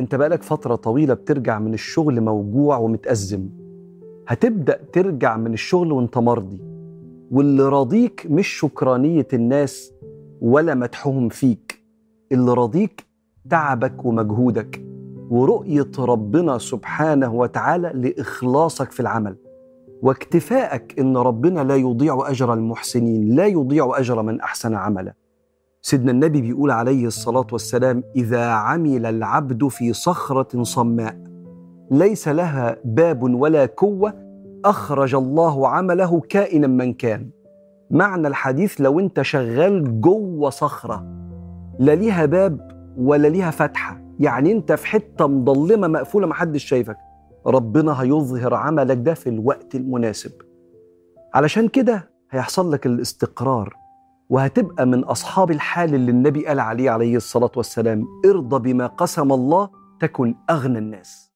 انت بقالك فترة طويلة بترجع من الشغل موجوع ومتأزم. هتبدأ ترجع من الشغل وانت مرضي واللي راضيك مش شكرانية الناس ولا مدحهم فيك. اللي راضيك تعبك ومجهودك ورؤية ربنا سبحانه وتعالى لإخلاصك في العمل. واكتفائك إن ربنا لا يضيع أجر المحسنين لا يضيع أجر من أحسن عملا. سيدنا النبي بيقول عليه الصلاة والسلام إذا عمل العبد في صخرة صماء ليس لها باب ولا كوة أخرج الله عمله كائنا من كان. معنى الحديث لو أنت شغال جوه صخرة لا ليها باب ولا ليها فتحة. يعني أنت في حتة مضلمة مقفولة محدش شايفك. ربنا هيظهر عملك ده في الوقت المناسب. علشان كده هيحصل لك الاستقرار. وهتبقى من أصحاب الحال اللي النبي قال عليه عليه الصلاة والسلام ارضى بما قسم الله تكن أغنى الناس.